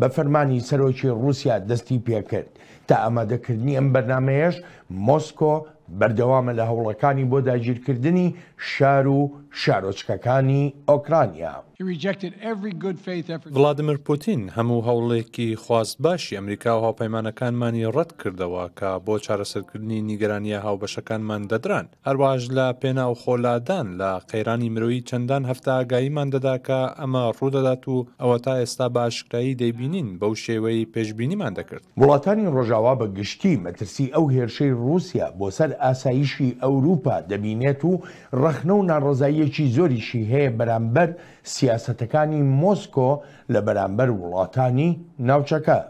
بە فەرمانی سەرۆکی ڕووسیا دەستی پێکرد. تا ئامادەکردنی ئەم بەرنامەیەش مۆسکۆ بەردەوامە لە هەوڵەکانی بۆ داگیرکردنی شار و شارۆچکەکانی ئۆکرانیا. ڤلادیمیر پوتین هەموو هەوڵێکی خواست باشی ئەمریکا و هاوپەیمانەکانمانی ڕەتکردەوە کە بۆ چارەسەرکردنی نیگەرانییە هاوبەشەکانمان دەدران. هەروەهاش لە پێناو خۆ لادان لە قەیرانی مرۆیی چەندان هەفتە ئاگاییمان دەدا کە ئەمە ڕوودەدات و ئەوە تا ئێستا بە ئاشکرایی دەیبینین بەو شێوەیەی پێشبینیمان دەکرد. وڵاتانی ڕۆژاوا بە گشتی مەترسی ئەو هێرشەی ڕووسیا بۆ سەر ئاسایشی ئەوروپا دەبینێت و ڕەخنە و ناڕەزاییەکی زۆریشی هەیە بەرامبەر سیاسەتەکانی مۆسکۆ لە بەرامبەر وڵاتانی ناوچەکە.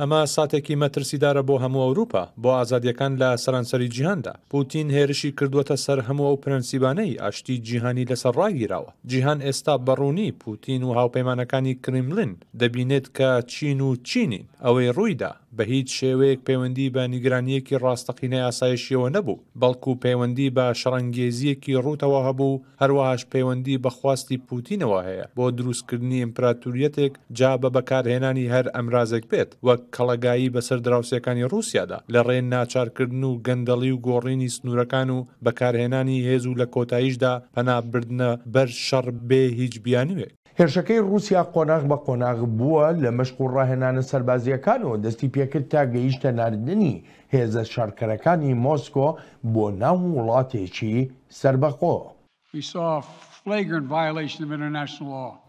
ئەمە ساتێکی مەترسیدارە بۆ هەموو ئەوروپا، بۆ ئازادییەکان لە سەرانسەری جیهاندا. پوتین هێرشی کردووەتە سەر هەموو ئەو پرەنسیبانەی ئاشتیی جیهانی لەسەر ڕاگیراوە. جیهان ئێستا بە ڕوونی پوتین و هاوپەیمانەکانی کرێملن دەبینێت کە چین و چی نین. ئەوەی ڕوویدا بە هیچ شێوەیەک پەیوەندی بە نیگرانییەکی ڕاستەقینەی ئاسایشییەوە نەبوو، بەڵکو پەیوەندی بە شەڕەنگێزییەکی ڕووتەوە هەبوو هەروەهاش پەیوەندی بە خواستی پوتینەوە هەیە بۆ دروستکردنی ئیمپراتوریەتێک جا بە بەکارهێنانی هەر ئەمرازێک بێت وەک کەڵەگایی بەسەر دراوسێکانی ڕوسیادا لە ڕێ ناچارکردن و گەندەڵی و گۆڕینی سنورەکان و بەکارهێنانی هێز و لە کۆتایشدا پەنابردنە بەر شەڕ بێ هیچ بیانوێک. هێرشەکەی ڕووسیا قۆناغ بە قۆناغ بووە لە مەشق و ڕاهێنانە سەربازییەکانەوە دەستی پێکرد تا گەیشتە ناردنی هێزە شەڕکەرەکانی مۆسکۆ بۆ ناو وڵاتێکی سەربەخۆ.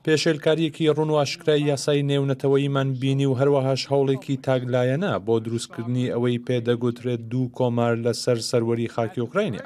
پێشێلکارییەکی ڕوون و ئاشکرای یاسای نێونەتەوەییمان بینی و هەروەهاش هەوڵێکی تاکلایەنە بۆ دروستکردنی ئەوەی پێ دەگوترێت دوو کۆمار لەسەر سەروەری خاکی ئۆکراینیا.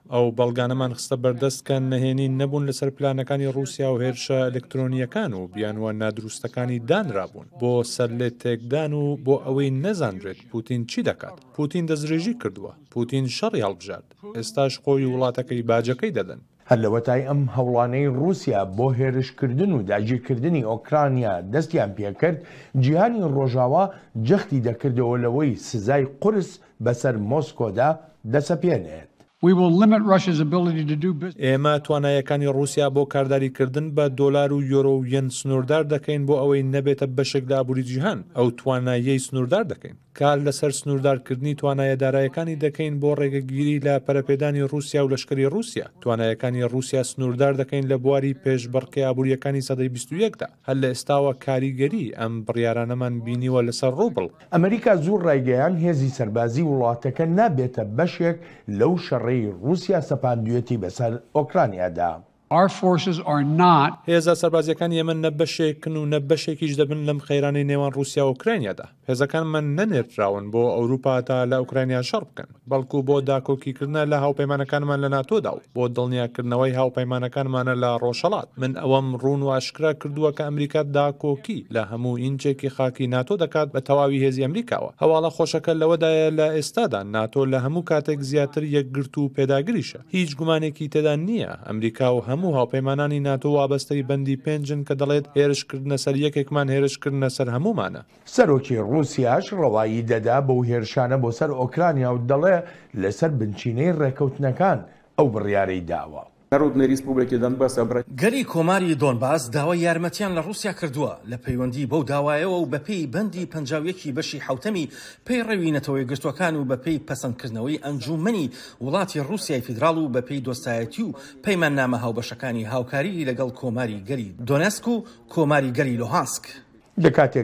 ئەو بەڵگانەمان خستە بەردەست کە نهێنی نەبوون لەسەر پلانەکانی ڕووسیا و هێرشە ئەلکترۆنییەکان و بیانووە نادروستەکانی دانرابوون بۆ سەرلێتێکدان و بۆ ئەوەی نەزانرێت پوتین چی دەکات. پوتین دەستدرێژی کردووە. پوتین شەڕی هەڵبژارد. ئێستاش خۆی و وڵاتەکەی باجەکەی دەدەن. هەر لەوەتای ئەم هەوڵانەی ڕووسیا بۆ هێرشکردن و داگیرکردنی ئۆکرانیا دەستیان پێکرد، جیهانی ڕۆژاوا جەختی دەکردەوە لەوەی سزای قورس بەسەر مۆسکۆدا دەسەپێنێت. ئێمە توانایەکانی ڕووسیا بۆ کارداریکردن بە دۆلار و یۆرۆ و یەن سنووردار دەکەین بۆ ئەوەی نەبێتە بەشێک لە ئابووری جیهان، ئەو توانایەی سنووردار دەکەین. کار لەسەر سنووردارکردنی توانایە دارایەکانی دەکەین بۆ ڕێگەگیری لە پەرەپێدانی ڕووسیا و لەشکری ڕووسیا. توانایەکانی ڕووسیا سنووردار دەکەین لە بواری پێشبڕکێ ئابوورییەکانی سەدەی بیست و یەکدا. هەر لە ئێستاوە کاریگەریی ئەم بڕیارانەمان بینیوە لەسەر ڕووبڵ. ئەمەریکا زوو ڕایگەیاند هێزی سەربازی وڵاتەکە نابێتە بەشێک لەو شەڕەی ڕووسیا سەپاندویەتی بەسەر ئۆکرانیادا. هێزە سەربازییەکانی ئێمە نە بەشێکن و نە بەشێکیش دەبن لەم قەیرانەی نێوان ڕووسیا و ئۆکراینیادا. هێزەکانمان نەنێردراون بۆ ئەوروپا تا لە ئۆکراینیا شەڕ بکەن، بەڵکو بۆ داکۆکیکردنە لە هاوپەیمانەکانمان لە ناتۆدا و بۆ دڵنیاکردنەوەی هاوپەیمانەکانمانە لە ڕۆژهەڵات. من ئەوەم ڕوون و ئاشکرا کردووە کە ئەمریکا داکۆکی لە هەموو ئینچێکی خاکی ناتۆ دەکات بە تەواوی هێزی ئەمریکاوە. هەواڵە خۆشەکە لەوەدایە لە ئێستادا ناتۆ لە هەموو کاتێک زیاتر یەکگرتوو و پێداگریشە. هیچ گومانێکی تێدا نییە ئەمریکا و هەموو هاوپەیمانانی ناتۆ وابەستەی بەندی پێنجن کە دەڵێت هێرشکردنە سەر یەکێکمان هێرشکردنە سەر هەموومانە. سەرۆکی ڕووسیاش ڕەوایی دەدا بەو هێرشانە بۆ سەر ئۆکرانیا و دەڵێ لەسەر بنچینەی ڕێکەوتنەکان ئەو بڕیارەی داوە. گەلی کۆماری دۆنباس داوای یارمەتییان لە ڕووسیا کردووە، لە پەیوەندی بەو داوایەوە و بەپێی بەندی پەنجا و یەکی بەشی حەوتەمی پەیڕەوی نەتەوەیەکگرتووەکان و بەپێی پەسەندکردنەوەی ئەنجوومەنی وڵاتی ڕووسیای فیدراڵ و بەپێی دۆستایەتی و پەیماننامە هاوبەشەکانی هاوکاریی لەگەڵ کۆماری گەلی دۆنێسک و کۆماری گەلی لوهانسک. لە کاتێکدا